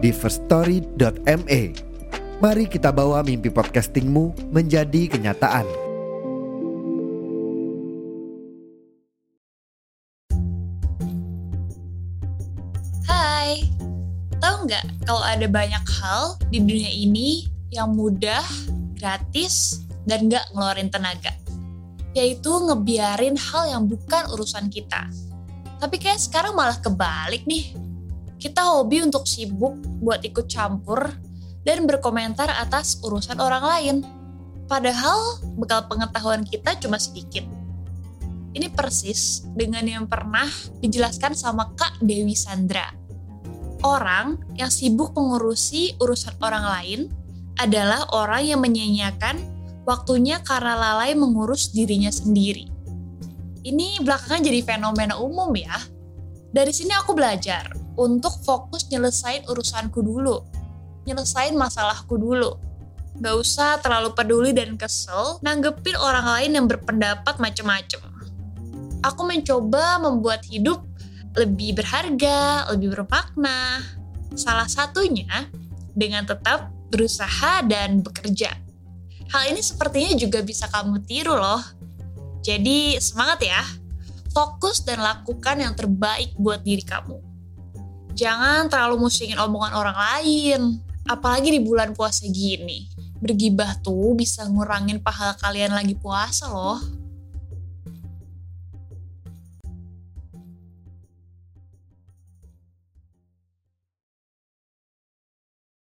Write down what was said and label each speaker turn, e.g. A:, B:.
A: di firststory.me. Mari kita bawa mimpi podcastingmu menjadi kenyataan.
B: Hai, tahu nggak kalau ada banyak hal di dunia ini yang mudah, gratis, dan nggak ngeluarin tenaga? Yaitu ngebiarin hal yang bukan urusan kita. Tapi kayak sekarang malah kebalik nih. Kita hobi untuk sibuk buat ikut campur dan berkomentar atas urusan orang lain. Padahal bekal pengetahuan kita cuma sedikit. Ini persis dengan yang pernah dijelaskan sama Kak Dewi Sandra. Orang yang sibuk mengurusi urusan orang lain adalah orang yang menyanyiakan waktunya karena lalai mengurus dirinya sendiri. Ini belakangan jadi fenomena umum ya. Dari sini aku belajar untuk fokus nyelesain urusanku dulu. Nyelesain masalahku dulu. Gak usah terlalu peduli dan kesel nanggepin orang lain yang berpendapat macem-macem aku mencoba membuat hidup lebih berharga, lebih bermakna. Salah satunya dengan tetap berusaha dan bekerja. Hal ini sepertinya juga bisa kamu tiru loh. Jadi semangat ya. Fokus dan lakukan yang terbaik buat diri kamu. Jangan terlalu musingin omongan orang lain. Apalagi di bulan puasa gini. Bergibah tuh bisa ngurangin pahala kalian lagi puasa loh.